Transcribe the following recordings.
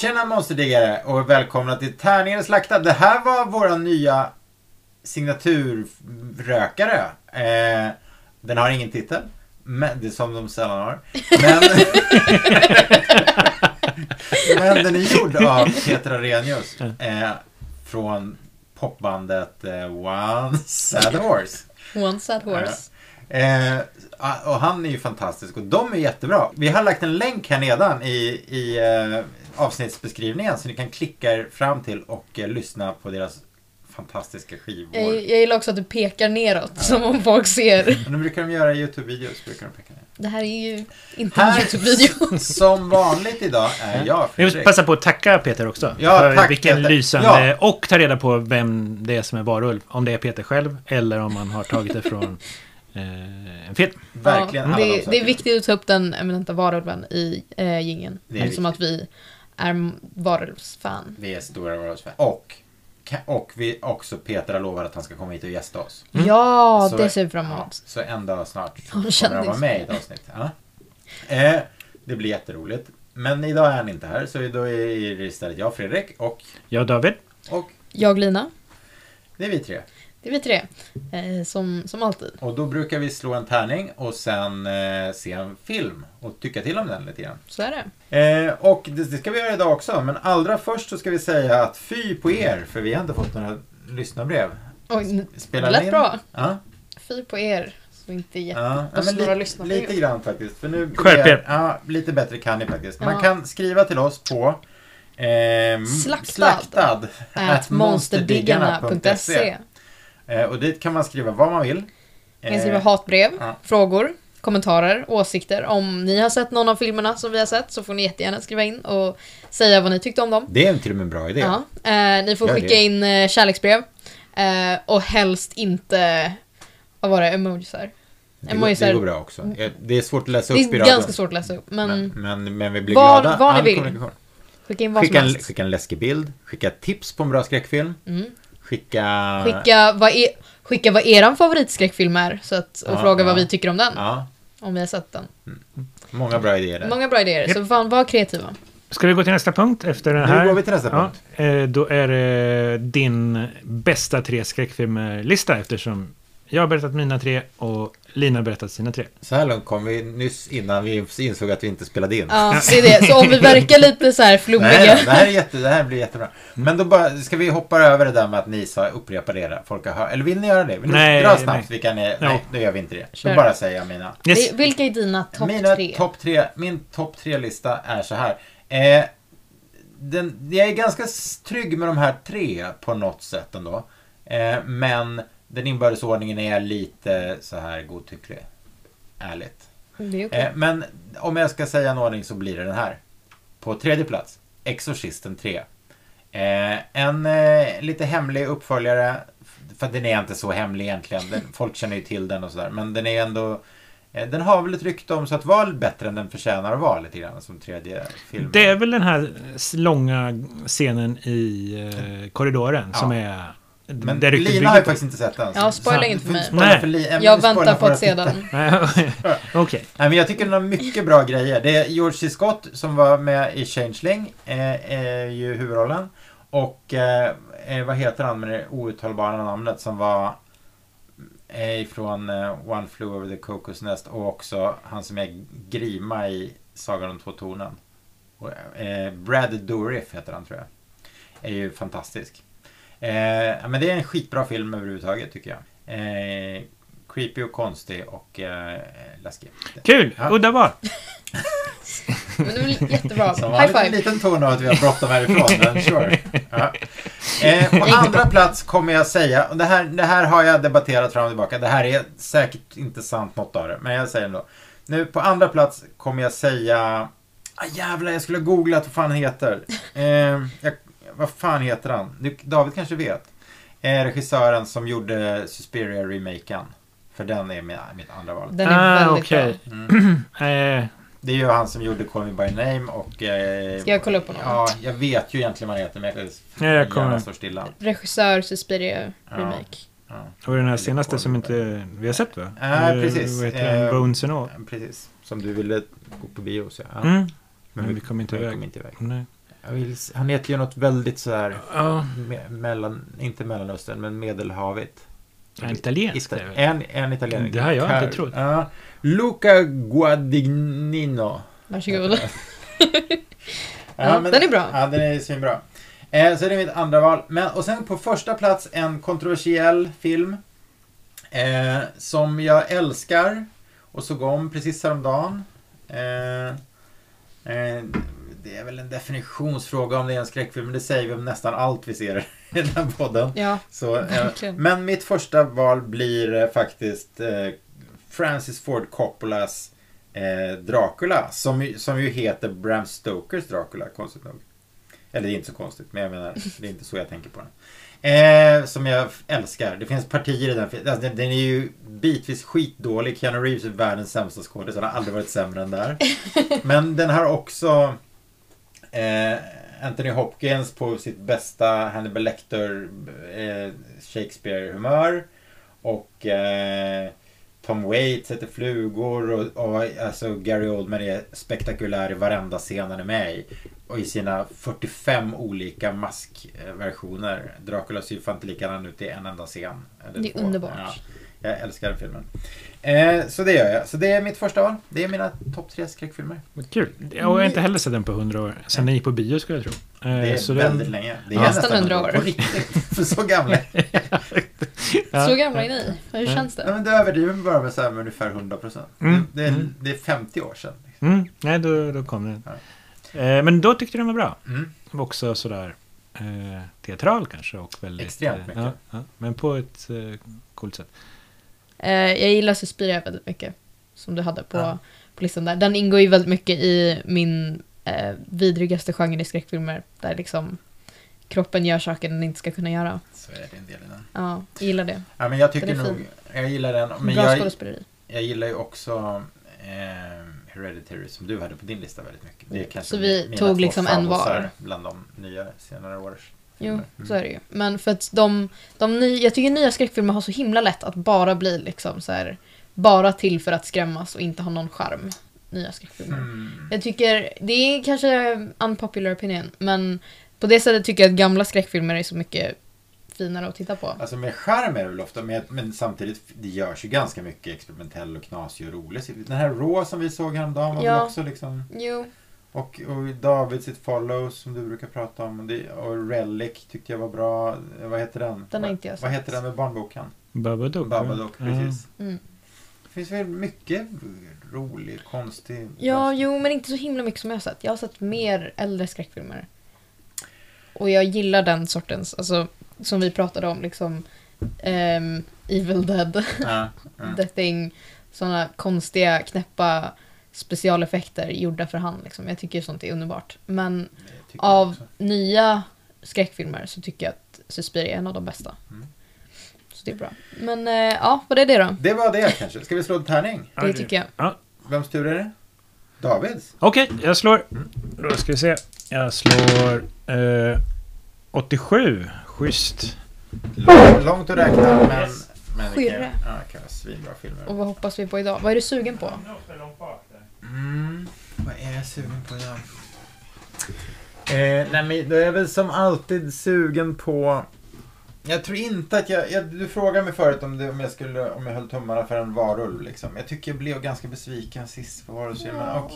Tjena monsterdiggare och välkomna till Tärningen slaktad. Det här var våra nya signaturrökare. Eh, den har ingen titel. Men, det är som de sällan har. Men, men den är gjord av Peter Arrhenius. Eh, från popbandet eh, One Sad Horse. One sad horse. Eh, och han är ju fantastisk och de är jättebra. Vi har lagt en länk här nedan i, i eh, avsnittsbeskrivningen så ni kan klicka er fram till och eh, lyssna på deras fantastiska skivor. Jag, jag gillar också att du pekar neråt, som om folk ser. Men det brukar de göra i YouTube-videos. Brukar de peka ner. Det här är ju inte en Här, YouTube-video. som vanligt idag, är jag Vi måste Fredrik. passa på att tacka Peter också. Ja, för tack, vilken Peter. lysande... Ja. Och ta reda på vem det är som är varulv. Om det är Peter själv eller om man har tagit det från eh, en film. Verkligen Ja, de det, det är viktigt att ta upp den eminenta varulven i eh, gingen. Det är Eftersom att vi är varulvsfan. Vi är stora Warriors-fan. Och, och vi också Peter har lovat att han ska komma hit och gästa oss. Ja, Så- det ser vi fram Ja, emot. så en dag snart Ja, kommer han vara med i ett avsnitt. Ja. Eh, det blir jätteroligt. Men idag är han inte här, så då är det istället jag, Fredrik, och, Jag David. och Jag Lina, det är vi tre. Det är vi tre. Eh, som, som alltid. Och då brukar vi slå en tärning och sen eh, se en film och tycka till om den lite grann. Så är det. Eh, och det, det ska vi göra idag också, men allra först så ska vi säga att fy på er, för vi har inte fått några lyssnarbrev. Oj, n- det Spelar lät in? bra. Ja, Fy på er. Så inte jätte... ja. oss men några li, lyssnarbrev. lite grann faktiskt. För nu Skärp er. Ja, lite bättre kan ni faktiskt. Man Ja. kan skriva till oss på eh, Slaktad. slaktad At monsterdiggarna.se Eh, och dit kan man skriva vad man vill. Man kan skriva Eh, hatbrev, ja. frågor, kommentarer, åsikter. Om ni har sett någon av filmerna som vi har sett så får ni jättegärna skriva in och säga vad ni tyckte om dem. det är till och med en bra idé. Ja. Eh, ni får Gör skicka det. in eh, kärleksbrev. Eh, och helst inte, vad var det, emojisar. Det, Emojis går, det är- går bra också. Eh, Det är svårt att läsa Det upp i är radion. ganska svårt att läsa upp, men, Men, men, men vi blir Vad- glada. vad ni vill. skicka in vad Skicka som en, helst. skicka en läskig bild. Skicka tips på en bra skräckfilm. Mm. Skicka... Skicka vad, e- skicka vad eran favoritskräckfilm är så att, och Ja, fråga ja. vad vi tycker om den. Ja, Om vi har sett den. många bra idéer där. Många bra idéer, så fan var kreativa. Ska vi gå till nästa punkt efter den Nu här? går vi till nästa Ja, punkt. eh, då är det din bästa tre skräckfilmer-lista eftersom jag har berättat mina tre och Lina har berättat sina tre. Så här långt kom vi nyss innan vi insåg att vi inte spelade in. Ja, det är det. Så om vi verkar lite så här flummiga. Nej, det här, är jätte, det här blir jättebra. Men då bara, ska vi hoppa över det där med att ni sa upprepa det folk har hört? Eller vill ni göra det? Vill ni Nej, dra snabbt nej. vilka ni... Ja. Nej, då gör vi inte det. Kör. Då bara säger jag mina. Yes. Vi- Vilka är dina topp mina tre? Topp tre. Min topp tre-lista är så här. Eh, den, jag är ganska trygg med de här tre på något sätt ändå. Eh, men den inbördes ordningen är lite så här godtycklig. Ärligt. Det är okej. Eh, men om jag ska säga en ordning så blir det den här. På tredje plats, Exorcisten 3. Eh, en eh, lite hemlig uppföljare. För den är inte så hemlig egentligen. Den, folk känner ju till den och sådär. Men den är ändå... Eh, den har väl ett rykte om sig att vara bättre än den förtjänar att vara lite grann som tredje film. Det är väl den här långa scenen i eh, korridoren Ja. som är... Men det Lina har ju på. faktiskt inte sett den. Ja, spoila inte för mig. Nej. för Li- Jag väntar på att se den. Okej. Nej, men jag tycker den har mycket bra grejer. Det är George C. Scott som var med i Changeling, eh, är ju huvudrollen. Och eh, eh, vad heter han med det outtalbara namnet som var eh, ifrån eh, One Flew Over the Cocos Nest och också han som är Grima i Sagan om två tornen. Och, eh, Brad Dourif heter han tror jag. Är ju fantastisk. Eh, men det är en skitbra film överhuvudtaget tycker jag. Eh, creepy och konstig och eh, läskig. Kul! Ja. Val. Men det väl jättebra. Som High vanligt en five. liten ton av att vi har bråttom härifrån, men sure. Ja. Eh, på andra plats kommer jag säga, och det här, det här har jag debatterat fram och tillbaka, det här är säkert inte sant något av det, men jag säger ändå. Nu på andra plats kommer jag säga, ah, jävlar jag skulle ha googlat vad fan heter. Eh, jag, vad fan heter han? Du, David kanske vet. är regissören som gjorde Suspiria-remaken. För den är mitt andra val. Den är Ah, väldigt okej. bra. Mm. Eh, Det är ju han som gjorde Call Me By Name och... Eh, Ska jag kolla upp honom? Ja, jag vet ju egentligen vad han heter men jag, Ja, jag kommer- står stilla. Regissör Suspiria Ja. remake. Ja. och den här senaste som inte vi har sett va? Ja, Eh, precis. Vad heter den? Eh, Bones and All? Precis. Som du ville gå på bio och se. Ja. Mm. Men vi kom inte men vi iväg. kom inte iväg. Nej. Vill, han heter ju något väldigt sådär... Ja, Me, mellan, inte Mellanöstern, men Medelhavet. en italiensk. Ita- en, en italiensk. Det har jag inte Car- trott. Ja. Luca Guadagnino. Varsågod. Ja, Ja, den är bra. Ja, den är svinbra. Eh, så det är mitt andra val. Men, och sen på första plats en kontroversiell film. Eh, som jag älskar och såg om precis häromdagen. Eh, eh, det är väl en definitionsfråga om det är en skräckfilm, men det säger vi om nästan allt vi ser i den här podden. Ja, Så, eh, verkligen. men mitt första val blir eh, faktiskt eh, Francis Ford Coppolas Dracula. Som, som ju heter Bram Stokers Dracula, konstigt nog. Eller det är inte så konstigt, men jag menar, det är inte så jag tänker på den. Eh, som jag älskar. Det finns partier i den filmen. Alltså, den, den är ju bitvis skitdålig. Keanu Reeves är världens sämsta skådis. Han har aldrig varit sämre än där. Men den har också eh, Anthony Hopkins på sitt bästa Hannibal Lecter eh, Shakespeare-humör. Och eh, Tom Waits sätter flugor och, och alltså Gary Oldman är spektakulär i varenda scen han är med i. Och i sina 45 olika maskversioner. Dracula ser ju fan inte likadan ut i en enda scen. Det är två. underbart. Ja, jag älskar den filmen. Eh, så det gör jag. Så det är mitt första val. Det är mina topp tre skräckfilmer. Kul. Jag har inte heller sett den på hundra år. Sen den gick på bio skulle jag tro. Eh, Det är så väldigt den, länge. Det är Ja. Nästan 100 år. På riktigt. För så gamla. Ja. Så gamla är ni. Hur Ja. känns Ja, det? men det överdriver bara med, så här, med ungefär 100 procent. Mm. Det, är- Mm. det är 50 år sedan. Mm, nej, då, då kom den. Eh, men då tyckte du den var bra. Mm. Också sådär eh, teatral kanske och väldigt... Extremt eh, mycket. Ja, ja, men på ett eh, coolt sätt. Eh, jag gillar Suspiria väldigt mycket. Som du hade på, Ja. på listan där. Den ingår ju väldigt mycket i min eh, vidrigaste genre i skräckfilmer. Där liksom kroppen gör saker den inte ska kunna göra. Så är det en del i den. Ja, jag gillar det. Ja, men jag tycker nog... Jag gillar den. Men Bra jag, skådespeleri. jag gillar ju också eh, Hereditary som du hade på din lista väldigt mycket. Det är kanske Så vi tog liksom en var. Bland de nya senare års Jo, filmer. så är det ju. Men för att de, de ny, jag tycker nya skräckfilmer har så himla lätt att bara bli liksom så här, bara till för att skrämmas och inte ha någon charm. Nya skräckfilmer. Mm. Jag tycker, det är kanske unpopular opinion, men på det sättet tycker jag att gamla skräckfilmer är så mycket finare att titta på. Alltså med skärm är det väl ofta, men, men samtidigt det görs ju ganska mycket experimentell och knasig och rolig. Den här Raw som vi såg häromdagen var Ja. väl också liksom... Jo, Och, och David sitt Follows som du brukar prata om. Och, det, och Relic tyckte jag var bra. Vad heter den? Den har Vad- inte jag Vad sett. heter den med barnboken? Babadook. Babadook, Ja. precis. mm. Det finns väl mycket rolig, konstig... Ja, jo, men inte så himla mycket som jag har sett. Jag har sett mer äldre skräckfilmer. Och jag gillar den sortens, alltså som vi pratade om, liksom ehm, Evil Dead, Ja, ja. The Thing, sådana konstiga, knäppa specialeffekter gjorda för hand. Liksom. Jag tycker sånt är underbart. Men av nya skräckfilmer så tycker jag att Suspiria är en av de bästa. Mm. Så det är bra. Men eh, ja, vad är det då? Det var det kanske. Ska vi slå en tärning? Det tycker jag. Ja. Vems tur är det? Davids? Okej, jag slår. Då ska vi se. Jag slår eh, 87. Schysst. Långt, långt att räkna, men... men Skyrre. ja, det kan vara svinbra filmer. Och vad hoppas vi på idag? Vad är du sugen på? Mm, vad är jag sugen på idag? Eh, nej, men då är jag väl som alltid sugen på... Jag tror inte att jag... jag du frågade mig förut om, det, om, jag skulle, om jag höll tummarna för en varulv. Liksom. Jag tycker jag blev ganska besviken sist på varulvsfilmen. Ja. Och,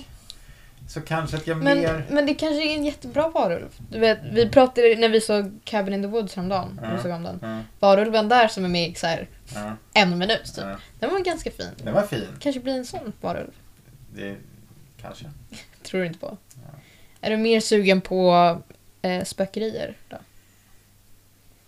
så kanske att jag Men, mer... men det kanske är en jättebra varulv. Du vet, vi pratade när vi såg Cabin in the Woods häromdagen. Vi såg om den. Ja, Varulven där som är med i så här, ja, en minut typ. ja. Den var ganska fin. Den var fin. Kanske blir en sån varulv. Det, kanske. Tror du inte på. Ja. Är du mer sugen på eh, spökerier då?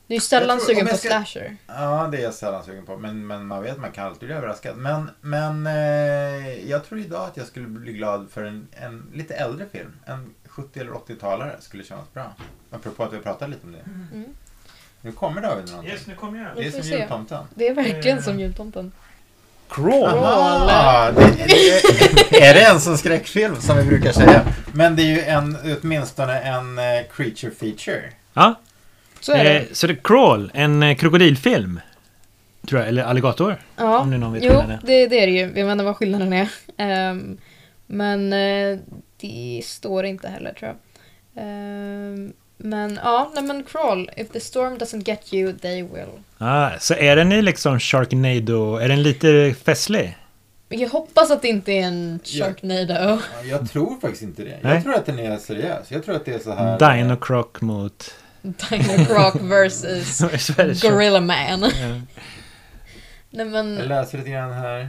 Du är ju sällan tror- sugen på ska- slasher. Ja, det är jag sällan sugen på. Men, men man vet, man kan alltid bli överraskad. Men, men eh, jag tror idag att jag skulle bli glad för en, en lite äldre film. En 70 eller 80-talare skulle kännas bra. Apropå att vi pratade lite om det. Mm. Nu kommer David med någonting. Yes, nu kommer jag. Det är som jultomten. Det är verkligen Eh. som jultomten. Crawl. Aha, det, det, är det en sån skräckfilm som vi brukar säga? Men det är ju en, åtminstone en eh, creature feature. Ja, Så är det. eh, så det är Crawl, en eh, krokodilfilm. Tror jag, eller alligator. Ja, om nu någon vet jo, skillnaden. det, det är det ju. Jag vet inte vad skillnaden är. Ehm, men eh, det står inte heller tror jag. Ehm, men ja, nej men crawl. If the storm doesn't get you, they will. Ah, så är den i liksom Sharknado, är den lite festlig? Jag hoppas att det inte är en. Sharknado. Ja, Jag tror faktiskt inte det. Nej. Jag tror att den är seriös. Jag tror att det är så här... Dino Croc mot... Dino Croc versus Gorilla Man. Ja. Nej Jag men, läser lite grann här.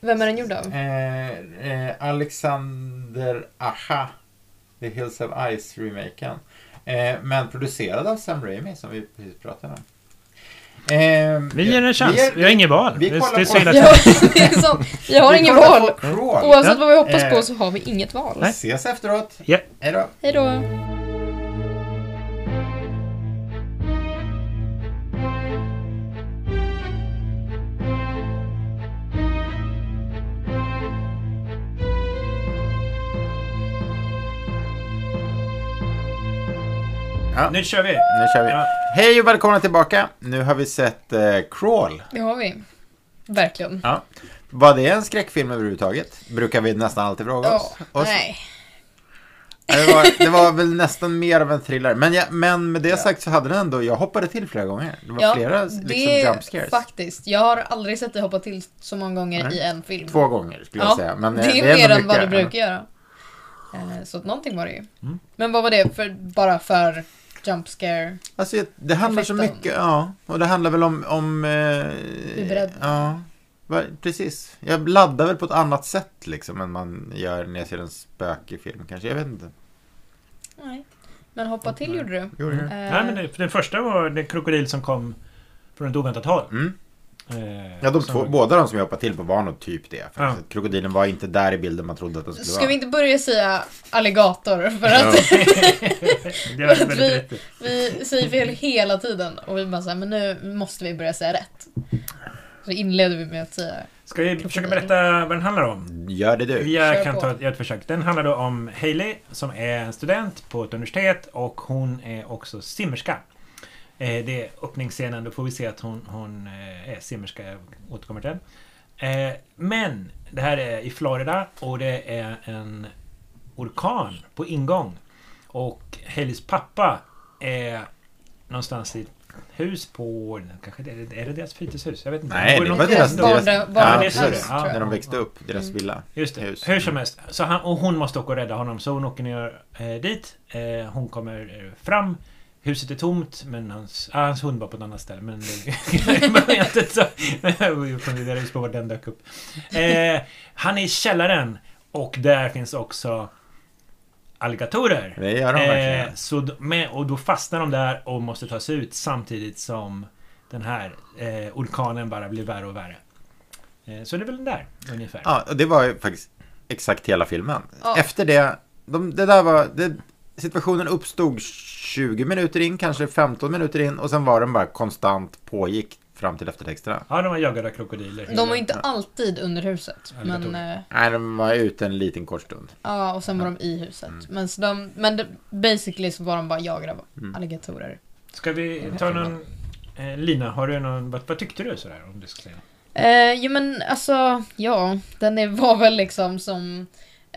vem är den gjord av? Eh, eh, Alexander Aha. The Hills of Ice-remaken. Eh, men producerad av Sam Raimi som vi precis pratade om. Eh, Vi ger en chans, vi- vi har inget val. vi kollar det är så illa Ja, har vi ingen kollar val. Oavsett Ja. vad vi hoppas Eh. på så har vi inget val. Nej. Ses efteråt. Hej då. Hej då. Ja, Nu kör vi! nu kör vi. Ja. Hej och välkomna tillbaka. Nu har vi sett eh, Crawl. Det har vi. Verkligen. Ja. Var det en skräckfilm överhuvudtaget? Brukar vi nästan alltid fråga oss. Ja, Och så- nej. Det var, det var väl nästan mer av en thriller. Men, jag, men med det sagt så hade den ändå, jag hoppade till flera gånger. Det var Ja, flera liksom, det jump scares. faktiskt. Jag har aldrig sett dig hoppa till så många gånger Nej. i en film. Två gånger skulle jag Ja, säga. Men, det eh, är ändå mer än vad du brukar göra. Eh, Så att någonting var det ju. Mm. Men vad var det för, bara för jump scare? Alltså, det handlar så Effekten. mycket, ja. Och det handlar väl om... om eh, är beredd. Ja, va- precis. Jag laddar väl på ett annat sätt liksom än man gör när jag ser en spökig film kanske. Jag vet inte. Nej. Men hoppa till gjorde du. Gjorde det? Eh, Nej, men det, den första var det krokodil som kom från ett oväntat håll. Mm. Eh, Ja, de två, båda de som jag hoppade till på var nog typ det. Ja. Krokodilen var inte där i bilden man trodde att den skulle Ska vara. vi inte börja säga alligator? För att För att vi- vi säger fel hela tiden. Och vi bara såhär, men nu måste vi börja säga rätt. Så inleder vi med att säga Ska vi försöka berätta vad den handlar om? Gör det du. Jag Kör kan på. ta ett, ett försök. Den handlar då om Hailey som är en student på ett universitet och hon är också simmerska. Eh, det är öppningsscenen, då får vi se att hon, hon eh, är simmerska. Jag återkommer till den. Eh, men det här är i Florida och det är en orkan på ingång. Och Haleys pappa är någonstans i hus på... Kanske det, är det deras fritidshus? Jag vet inte. Nej, det var deras... deras ja, deras precis. hus, ja. När de växte upp, deras Mm. villa. Just det, hus. hur som helst. Så han, och hon måste åka och rädda honom, så hon åker ner eh, dit. Eh, hon kommer eh, fram. Huset är tomt, men hans, ah, hans hund var på ett annat ställe. Men det behöver jag funderar just på var den dök upp. Eh, han är i källaren och där finns också alligatorer. Det gör de verkligen. Eh, så, med, och då fastnar de där och måste ta sig ut samtidigt som den här eh, orkanen bara blir värre och värre. Eh, så det är väl den där, ungefär. Ja, och det var ju faktiskt exakt hela filmen. Ja. Efter det, de, det där var, det, situationen uppstod 20 minuter in, kanske 15 minuter in och sen var den bara konstant pågick fram till eftertexterna. Ja, de var jagade krokodiler. De var inte alltid under huset. Men, eh, Nej, de var ute en liten kort stund. ja, och sen var de i huset. Mm. Men, så de, men basically så var de bara jagade av Mm. alligatorer. Ska vi ta någon... Eh, Lina, har du någon... Vad, vad tyckte du sådär? Om du ska säga? Eh, jo men alltså, ja. Den är, var väl liksom som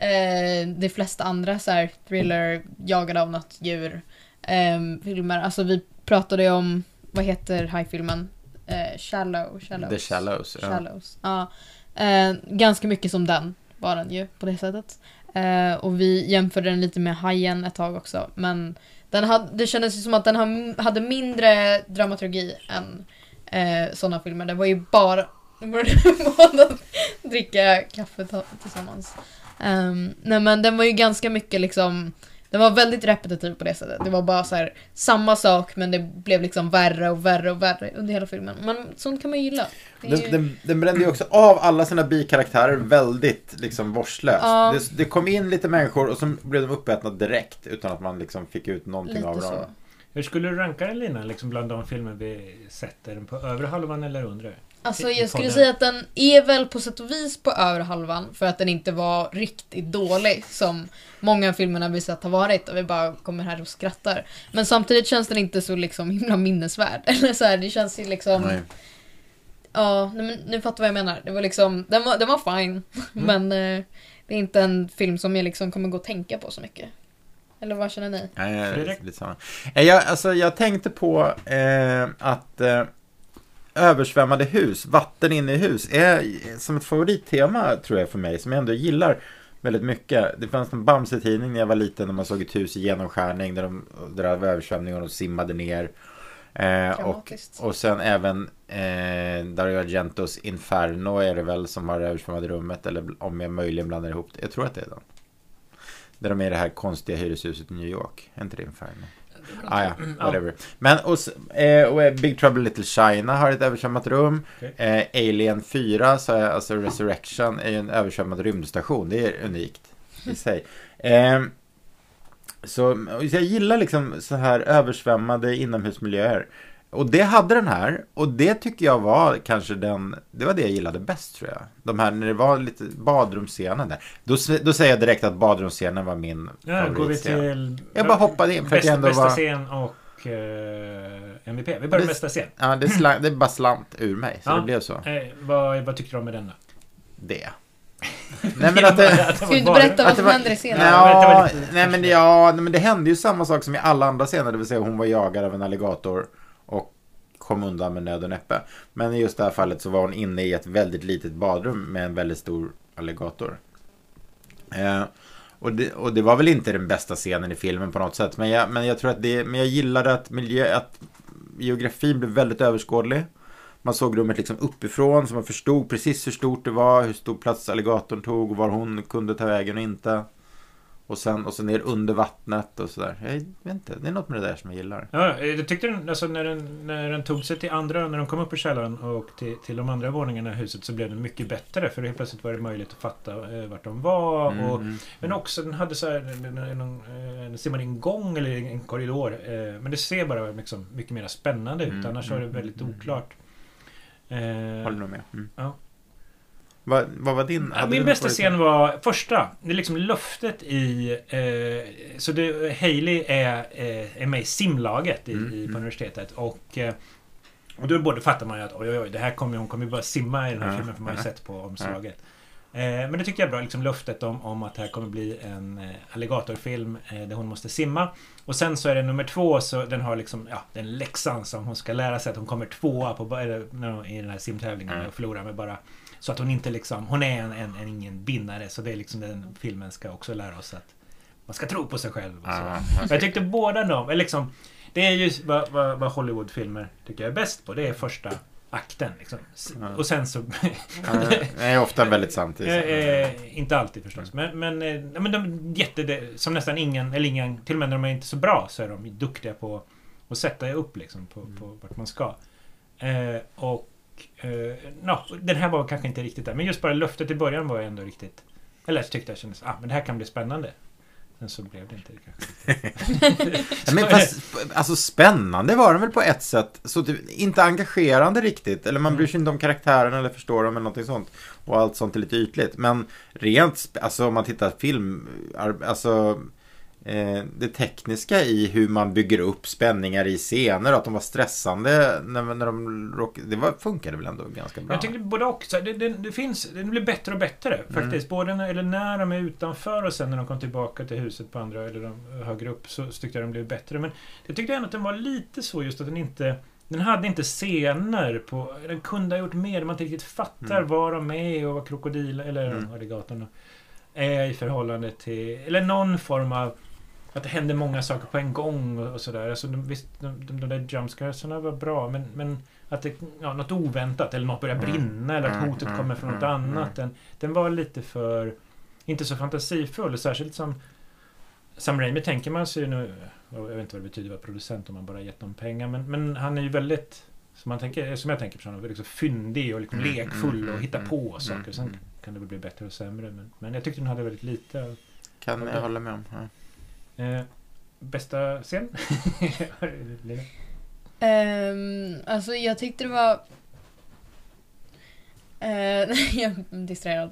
eh, de flesta andra så här, thriller, jagade av något djur. Eh, filmer. Alltså vi pratade ju om, vad heter hajfilmen? Eh, Shallow, Shallows. The Shallows. Ja. Shallows. Ja. Eh, ganska mycket som den var den ju på det sättet. Eh, och vi jämförde den lite med Hajen ett tag också. Men den hade, det kändes ju som att den ha- hade mindre dramaturgi än eh, sådana filmer. Det var ju bara de började dricka kaffe tillsammans. Um, nej men den var ju ganska mycket liksom den var väldigt repetitiv på det sättet. Det var bara så här samma sak men det blev liksom värre och värre och värre under hela filmen. Men sånt kan man ju gilla. Den, ju- den, den brände ju också av alla sina bikaraktärer väldigt liksom vårdslöst. Ja. Det, det kom in lite människor och så blev de uppätna direkt utan att man liksom fick ut någonting av dem. Hur skulle du ranka den Lina, liksom bland de filmer vi den på övre halvan eller undre? Alltså jag skulle säga att den är väl på sätt och vis på över halvan för att den inte var riktigt dålig som många av filmerna vi sett har varit och vi bara kommer här och skrattar. Men samtidigt känns den inte så liksom himla minnesvärd. Eller så här, det känns ju liksom... Nej. Ja, men nu fattar vad jag menar. Det var liksom, den var, den var fine. Men eh, det är inte en film som jag liksom kommer gå och tänka på så mycket. Eller vad känner ni? Nej, jag- Fredrik? lite samma. Eh, Jag, alltså, jag tänkte på eh, att eh, översvämmade hus, vatten inne i hus, är som ett favorittema tror jag för mig, som jag ändå gillar väldigt mycket. Det fanns en Bamse-tidning när jag var liten när man såg ett hus i genomskärning där, de, där det var översvämning och de simmade ner. Eh, och, och sen även eh, Dario Argentos Inferno är det väl som har översvämmade rummet, eller om jag möjligen blandar ihop det. Jag tror att det är den. Där de är i det här konstiga hyreshuset i New York. Är inte det Inferno? Ah, ja, Mm, ja. whatever. Men och, eh, eh, Big Trouble Little China har ett översvämmat rum. Okej. Eh, Alien 4, så är, alltså Resurrection, är ju en översvämmad rymdstation. Det är unikt i sig. Eh, så jag gillar liksom så här översvämmade inomhusmiljöer. Och det hade den här. Och det tycker jag var kanske den, det var det jag gillade bäst tror jag. De här när det var lite badrumsscenen där. Då, då säger jag direkt att badrumsscenen var min Ja, går vi favoritscen. till... Jag bara hoppade in för att bästa, ändå bästa var... scen och eh, MVP. Vi börjar med bästa scen. Ja, det, slang, det bara slant ur mig. Så Ja. det blev så. Eh, vad, vad tyckte du om med den då? Det. Nej men att det... Ska vi inte berätta vad som händer i scenen? Ja, nej men, ja, nej, men det hände ju samma sak som i alla andra scener, det vill säga hon var jagad av en alligator kom undan med nöd och näppe. Men i just det här fallet så var hon inne i ett väldigt litet badrum med en väldigt stor alligator. Eh, och, det, och det var väl inte den bästa scenen i filmen på något sätt, men jag, men jag tror att det, men jag gillade att miljö, att geografin blev väldigt överskådlig. Man såg rummet liksom uppifrån så man förstod precis hur stort det var, hur stor plats alligatorn tog och var hon kunde ta vägen och inte. Och sen, och sen ner under vattnet och sådär. Jag vet inte, det är något med det där som jag gillar. Ja, jag tyckte den, alltså när den, när den tog sig till andra, när de kom upp i källaren och till, till de andra våningarna i huset så blev den mycket bättre. För helt plötsligt var det möjligt att fatta eh, vart de var. Mm, Och, mm. men också, den hade så här, en, en, en, en, ser man en gång eller en korridor. Eh, men det ser bara liksom mycket mer spännande ut. Mm, Annars var det mm, väldigt mm, oklart. Eh, Håller nog med. Mm. Ja. Vad, vad var din? Ja, min bästa scen var första. Det är liksom löftet i... Eh, så det, Hailey är, eh, är med i simlaget i, Mm, i, på mm. universitetet. Och, eh, och då både fattar man ju att oj, oj, oj, det här kommer, hon kommer ju bara simma i den här Ja, filmen för man har ju sett på omslaget. Eh, men det tyckte jag är bra, liksom löftet om, om att det här kommer bli en eh, alligatorfilm eh, där hon måste simma. Och sen så är det nummer två, så den har liksom, ja, den läxan som hon ska lära sig att hon kommer tvåa på, i den här simtävlingen och förlorar med bara så att hon inte liksom, hon är en, en, en ingen vinnare. Så det är liksom den filmen ska också lära oss att man ska tro på sig själv. Och så. Ah, Men jag tyckte båda de, eller liksom, det är ju vad, vad, vad Hollywoodfilmer tycker jag är bäst på. Det är första akten. Liksom. Och sen så... Det är ofta väldigt i Eh, eh, inte alltid förstås. Men, men, eh, men de jätte, som nästan ingen, eller ingen, till och med när de är inte så bra så är de duktiga på att sätta upp liksom på, på vart man ska. Och eh, den här var kanske inte riktigt där. Men just bara löftet i början var ändå riktigt... Eller så tyckte jag kändes, ah men det här kan bli spännande. Men så blev det inte det kanske. Ja, Men fast, alltså spännande var den väl på ett sätt. Så typ, inte engagerande riktigt. Eller man bryr sig inte om karaktärerna eller förstår dem eller någonting sånt. Och allt sånt är lite ytligt. Men rent, alltså om man tittar film, alltså det tekniska i hur man bygger upp spänningar i scener och att de var stressande när, när de råk, Det var, funkade väl ändå ganska bra. Jag tyckte både och. Det, det, det finns, det blir bättre och bättre faktiskt. Både när, eller när de är utanför och sen när de kom tillbaka till huset på andra eller de, högre upp så, så tyckte jag de blev bättre. Men jag tyckte ändå att den var lite så just att den inte... Den hade inte scener på... Den kunde ha gjort mer. Man inte riktigt fattar Mm. var de är och vad krokodil eller Mm. alligatorn är i förhållande till... Eller någon form av... Att det händer många saker på en gång och, sådär. Alltså, de, visst, de, de, de där jumpscaresarna var bra men, men att det, ja, något oväntat eller något börjar Mm. brinna eller att Mm, hotet mm, kommer från något annat. Den, den var lite för... Inte så fantasifull. Särskilt som Sam Raimi tänker man sig nu... Jag vet inte vad det betyder att vara producent om man bara gett dem pengar. Men, men han är ju väldigt... Som, man tänker, som jag tänker på honom, liksom fyndig och liksom lekfull och hittar på saker. Sen kan det väl bli bättre och sämre. Men, men jag tyckte den hade väldigt lite. Kan jag hålla med om. Ja. Eh, bästa scen? um, alltså jag tyckte det var... Uh, jag är distraherad.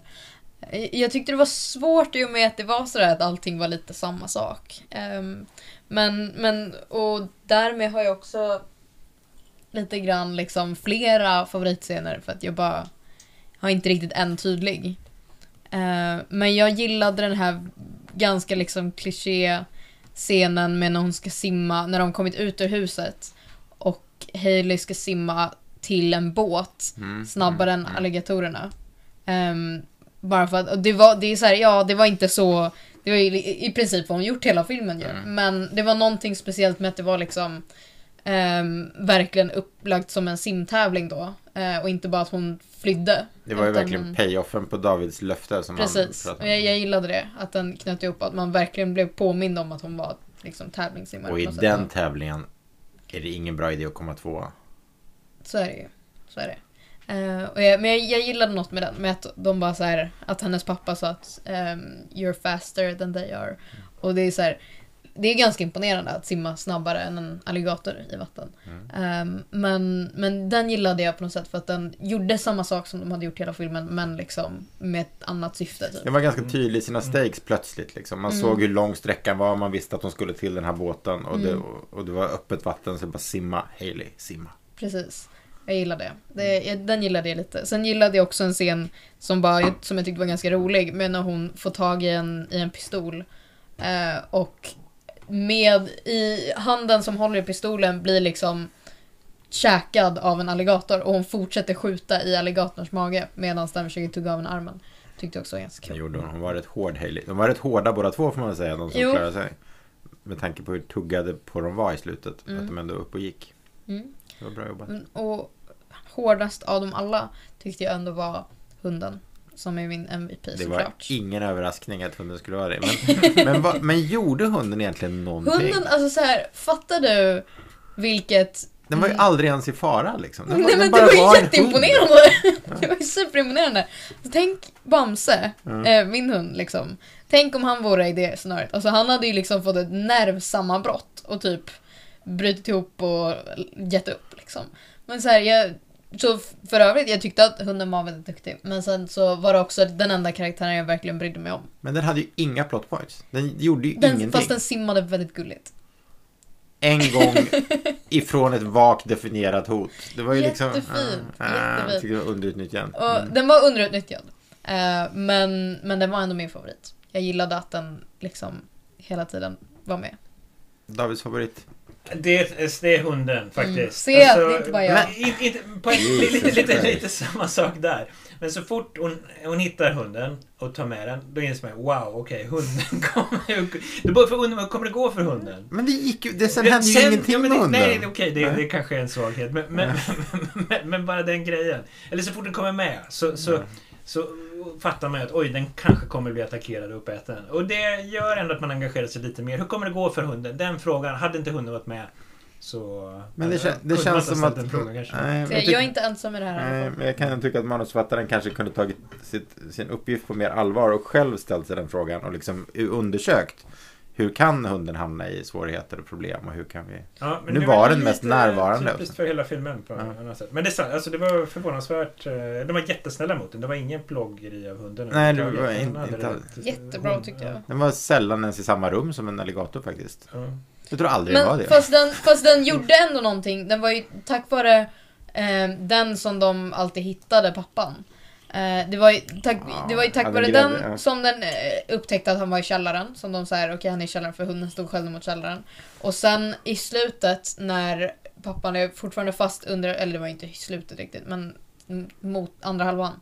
Eh, jag tyckte det var svårt i och med att det var sådär att allting var lite samma sak. Um, men, men, och därmed har jag också lite grann liksom flera favoritscener för att jag bara har inte riktigt en tydlig. Uh, men jag gillade den här ganska liksom kliché scenen med när hon ska simma, när de kommit ut ur huset och Hailey ska simma till en båt Mm. snabbare Mm. än alligatorerna. Ehm, bara för att, och det var, det är så här, ja det var inte så, det var ju i, i princip vad hon gjort hela filmen ju. Mm. Men det var någonting speciellt med att det var liksom ehm, verkligen upplagt som en simtävling då. Eh, och inte bara att hon flydde. Det var ju verkligen hon- payoffen på Davids löfte som Precis, han och jag, jag gillade det. Att den knöt ihop, att man verkligen blev påmind om att hon var liksom tävlingssimmare. Och i något sätt. den tävlingen är det ingen bra idé att komma tvåa. Så är det ju. Så är det. Eh, och jag, men jag, jag gillade något med den, med att de bara så här, att hennes pappa sa att ehm, you're faster than they are. Och det är så här, det är ganska imponerande att simma snabbare än en alligator i vatten. Mm. Ehm, men, men den gillade jag på något sätt för att den gjorde samma sak som de hade gjort hela filmen men liksom med ett annat syfte. Typ. Det var ganska tydlig i sina stakes plötsligt. Liksom. Man Mm. såg hur lång sträckan var, man visste att de skulle till den här båten. Och, det, Mm. och det var öppet vatten, så bara simma, Hailey, simma. Precis. Jag gillade det. det den gillade jag lite. Sen gillade jag också en scen som, bara, som jag tyckte var ganska rolig. Men när hon får tag i en, i en pistol. Eh, och med i handen som håller i pistolen blir liksom käkad av en alligator. Och hon fortsätter skjuta i alligatorns mage medan den försöker tugga av en armen. Tyckte jag också var ganska Det kul. gjorde hon. Hon var rätt hård, Hailey. De var rätt hårda båda två får man säga, de som Jo. klarade sig. Med tanke på hur tuggade på de var i slutet. Mm. Att de ändå upp och gick. Mm. Det var bra jobbat. Men- Och hårdast av dem alla tyckte jag ändå var hunden. Som är min MVP Det var såklart. ingen överraskning att hunden skulle vara det. Men, men, vad- men gjorde hunden egentligen någonting? Hunden, alltså så här, fattar du vilket... Den var ju Mm. aldrig ens i fara liksom. Den, Nej den men det var ju hund. jätteimponerande! Det var ju superimponerande. Så tänk Bamse, Ja. eh, min hund liksom. Tänk om han vore i det scenariot. Alltså han hade ju liksom fått ett nervsammanbrott och typ brutit ihop och gett upp liksom. Men så här, jag... Så för övrigt, jag tyckte att hunden var väldigt duktig. Men sen så var det också den enda karaktären jag verkligen brydde mig om. Men den hade ju inga plot points. Den gjorde ju Den, ingenting. fast den simmade väldigt gulligt. En gång ifrån ett vagt definierat hot. Det var ju liksom... Jättefint, Ah, ah, jag jättefint. det var underutnyttjad. Och Mm. Den var underutnyttjad. Eh, men, men den var ändå min favorit. Jag gillade att den liksom hela tiden var med. Davids favorit. Det, är- det är hunden faktiskt. Mm. Se, det är inte bara jag. men inte, inte, på ett, Jesus lite, lite, lite samma sak där. Men så fort hon, hon hittar hunden och tar med den, då inser man wow, okej, hunden kommer. Då bara för undra, kommer det gå för hunden? Men det gick ju... Det, sen Det- hände ju ingenting ja, men med det, hunden. Nej, okej, det, Nej. det kanske är en svaghet. Men, men, men, men bara den grejen. Eller så fort den kommer med så, så, Mm. så fattar man ju att oj, den kanske kommer bli attackerad och uppäten. Och det gör ändå att man engagerar sig lite mer. Hur kommer det gå för hunden? Den frågan, hade inte hunden varit med så... Men det, kän, det känns som att... kanske. Nej, jag jag, är inte ensam med det här. Nej, men jag kan tycka att manusförfattaren kanske kunde tagit sitt, sin uppgift på mer allvar och själv ställt sig den frågan och liksom undersökt hur kan hunden hamna i svårigheter och problem och hur kan vi... Ja, men Nu det var den mest närvarande Typiskt för hela filmen på Ja. annat sätt. Men det är sant, alltså det var förvånansvärt. eh, De var jättesnälla mot den. Det var ingen plågeri av hunden. Nej, det överhuvudtaget. var Den inte- inte alls. Jättebra, hon- tyckte jag. ja, Den var sällan ens i samma rum som en alligator faktiskt. ja. Jag tror aldrig den var Men det. fast den, fast den gjorde ändå någonting. Den var ju tack vare eh, den som de alltid hittade, pappan. Eh, det, var ju tack, Ja, det var ju tack vare den ja. som den eh, upptäckte att han var i källaren. Som de säger, okej han är i källaren för hunden stod själv mot källaren. Och sen i slutet när pappan är fortfarande fast under, eller det var inte i slutet riktigt, men mot andra halvan.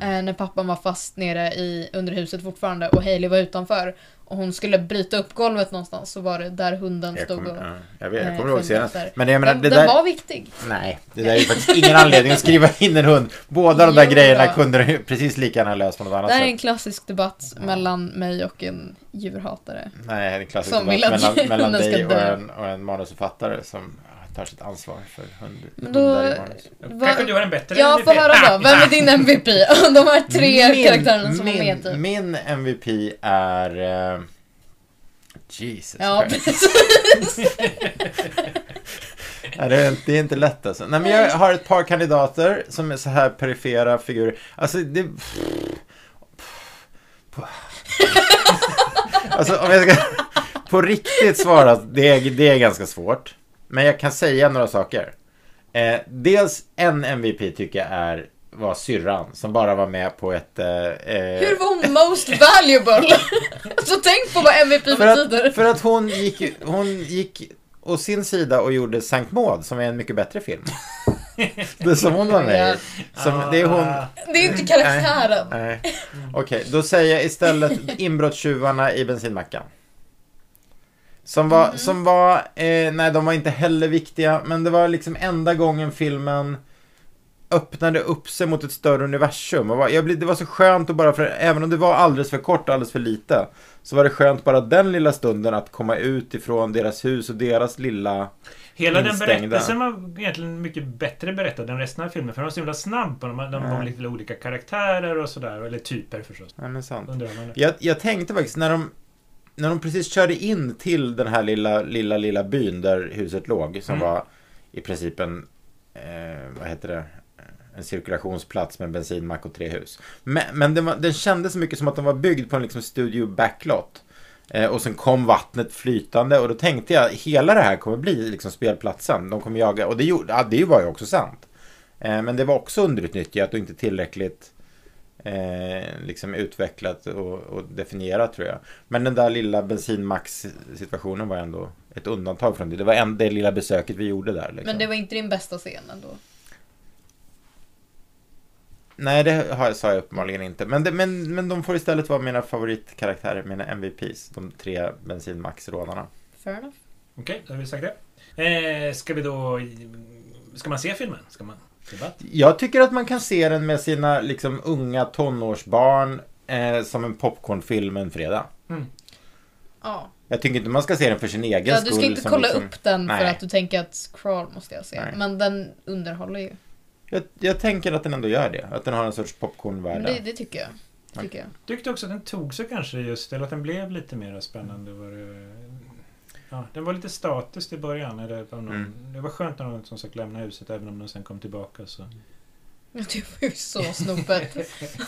Mm. När pappan var fast nere i, under huset fortfarande och Hailey var utanför. Och hon skulle bryta upp golvet någonstans så var det där hunden Jag stod kommer, och... ja, jag vet, jag eh, kommer ihåg senast. Men jag menar, den det den där... var viktig. Nej, det där är ju faktiskt ingen anledning att skriva in en hund. Båda de där Jo, grejerna då. kunde precis lika gärna löst på något annat Det här är sätt. en klassisk debatt mellan mig och en djurhatare. Nej, det är en klassisk debatt att mellan, mellan dig och en, och en manusförfattare som tar sitt ansvar för hund, Men då- hundar i manus. Kanske du har en bättre Ja, MVP? få höra då. Vem är din MVP? De här tre karaktärerna som min, var med typ. Min MVP är... Eh, Jesus Ja, Christ. precis. Nej, det, är, inte- det är inte lätt alltså. Nej, men jag har ett par kandidater som är så här perifera figurer. Alltså, det... Alltså, om jag ska på riktigt svara, det är, det är ganska svårt. Men jag kan säga några saker. Eh, dels en MVP tycker jag är var syrran som bara var med på ett... Eh, eh, Hur var hon most valuable? Så tänk på vad MVP för, betyder. att, för att hon gick, hon gick å sin sida och gjorde Sankt Maud som är en mycket bättre film. Det är som hon var med i. Som, det är hon... Det är inte karaktären. Nej. Okej, då säger jag istället inbrottstjuvarna i bensinmackan. Som var, som var eh, nej de var inte heller viktiga, men det var liksom enda gången filmen öppnade upp sig mot ett större universum. Och var, jag blev, det var så skönt att bara, för, även om det var alldeles för kort och alldeles för lite, så var det skönt bara den lilla stunden att komma ut ifrån deras hus och deras lilla... Hela den Instängda. berättelsen var egentligen mycket bättre berättad än resten av filmen. För den var så himla snabb. på De, de Ja. var lite olika karaktärer och sådär. Eller typer förstås. Nej men sant. Jag, jag tänkte faktiskt när de, när de precis körde in till den här lilla, lilla, lilla byn där huset låg, som Mm. var i princip en, eh, vad heter det, en cirkulationsplats med bensinmack och tre hus. Men, men den, var, den kändes så mycket som att den var byggd på en liksom studio backlot. Eh, och sen kom vattnet flytande och då tänkte jag hela det här kommer bli liksom spelplatsen. De kommer jaga och det, gjorde, ja, det var ju också sant. Eh, men det var också underutnyttjat och inte tillräckligt eh, liksom utvecklat och, och definierat tror jag. Men den där lilla bensinmax-situationen var ändå ett undantag från det. Det var en, det lilla besöket vi gjorde där. Liksom. Men det var inte din bästa scen ändå. Nej, det har, sa jag uppenbarligen inte. Men, det, men, men de får istället vara mina favoritkaraktärer, mina MVPs. De tre bensinmax-rånarna. Fair enough. Okej, då har vi sagt det. Eh, ska vi då... Ska man se filmen? Ska man... Jag tycker att man kan se den med sina liksom, unga tonårsbarn eh, som en popcornfilm en fredag. Mm. Ja. Jag tycker inte man ska se den för sin egen ja, skull. du ska inte kolla liksom, upp den för Nej. att du tänker att Crawl måste jag se. Nej. Men den underhåller ju. Jag, jag tänker att den ändå gör det. Att den har en sorts popcornvärde. det, det tycker jag. Tycker jag. Tyckte också att den tog sig kanske just, eller att den blev lite mer spännande. Var det, ja, den var lite statisk i början. Eller av någon, Mm. Det var skönt när de som sagt lämnade huset även om de sen kom tillbaka. Så. Det var ju så snopet.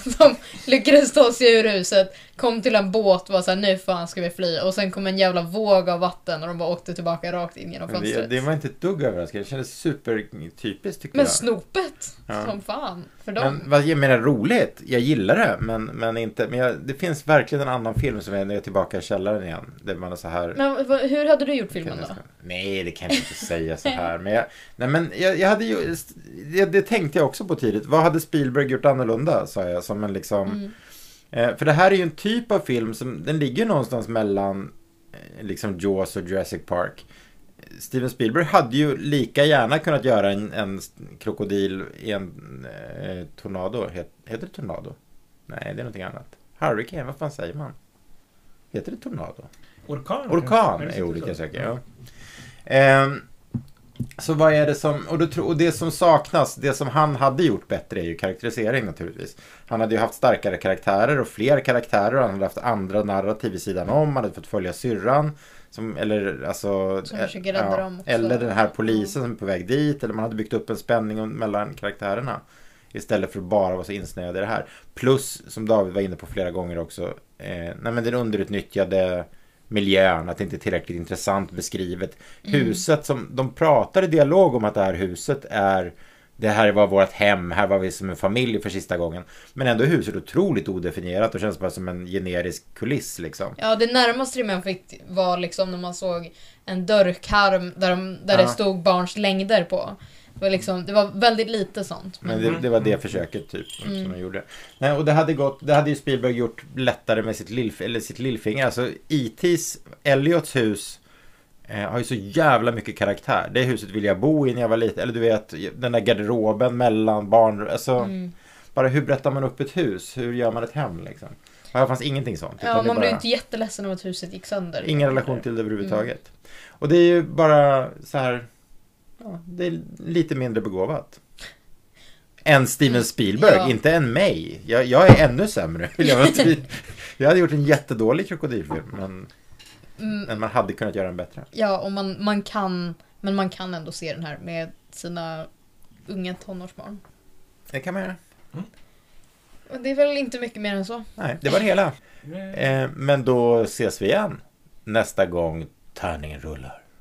De lyckades ta sig ur huset, kom till en båt och var såhär nu fan ska vi fly. Och sen kom en jävla våg av vatten och de bara åkte tillbaka rakt in genom Men det, fönstret. det var inte ett dugg överraskande. Det kändes supertypiskt tycker Men jag. snopet! Ja. Som fan. För dem. Men vad jag menar roligt, jag gillar det, men, men inte. Men jag, det finns verkligen en annan film som är när jag är tillbaka i källaren igen. Där man är så här. Men hur hade du gjort filmen då? Nej, det kan jag inte säga så här. Men jag, nej, men jag, jag hade ju, det, det tänkte jag också på tidigt. Vad hade Spielberg gjort annorlunda, sa jag. Som en liksom, Mm. eh, för det här är ju en typ av film som, den ligger någonstans mellan eh, liksom Jaws och Jurassic Park. Steven Spielberg hade ju lika gärna kunnat göra en, en krokodil i en eh, tornado. Het, heter det tornado? Nej, det är någonting annat. Hurricane, vad fan säger man? Heter det tornado? Orkan? Orkan Är jag söker, ja. Ehm, så vad är det som, och, då, och det som saknas, det som han hade gjort bättre är ju karaktärisering naturligtvis. Han hade ju haft starkare karaktärer och fler karaktärer och han hade haft andra narrativ vid sidan om, han hade fått följa syrran. Som, eller alltså, Som eh, försöker rädda dem också. eller den här polisen som är på väg dit, eller man hade byggt upp en spänning mellan karaktärerna. Istället för att bara vara så insnöad i det här. Plus, som David var inne på flera gånger också, eh, nej men den underutnyttjade miljön, att det inte är tillräckligt intressant beskrivet. Mm. Huset som, de pratar i dialog om att det här huset är det här var vårt hem, här var vi som en familj för sista gången. Men ändå är huset otroligt odefinierat och känns bara som en generisk kuliss liksom. Ja, det närmaste man fick var liksom när man såg en dörrkarm där, de, där Ja. det stod barns längder på. Det var, liksom, det var väldigt lite sånt. Men Men, det, det var det försöket typ som Mm. de gjorde. Nej, och det hade gått, det hade ju Spielberg gjort lättare med sitt, lill, eller sitt lillfinger. Alltså E.T.s, Elliots hus eh, har ju så jävla mycket karaktär. Det huset vill jag bo i när jag var liten. Eller du vet, den där garderoben mellan barn. Alltså, mm. bara hur berättar man upp ett hus? Hur gör man ett hem liksom? Och här fanns ingenting sånt. Ja, man blev bara- inte jätteledsen av att huset gick sönder. Ingen relation till det överhuvudtaget. Och det är ju bara så här. Ja, det är lite mindre begåvat. Än Steven Spielberg, Ja. inte än mig. Jag, jag är ännu sämre. Jag, jag hade gjort en jättedålig krokodilfilm. Men Mm, Men man hade kunnat göra den bättre. ja, och man, man kan, men man kan ändå se den här med sina unga tonårsbarn. Det kan man göra. Och Det är väl inte mycket mer än så. Nej, det var det hela. Eh, men då ses vi igen nästa gång tärningen rullar.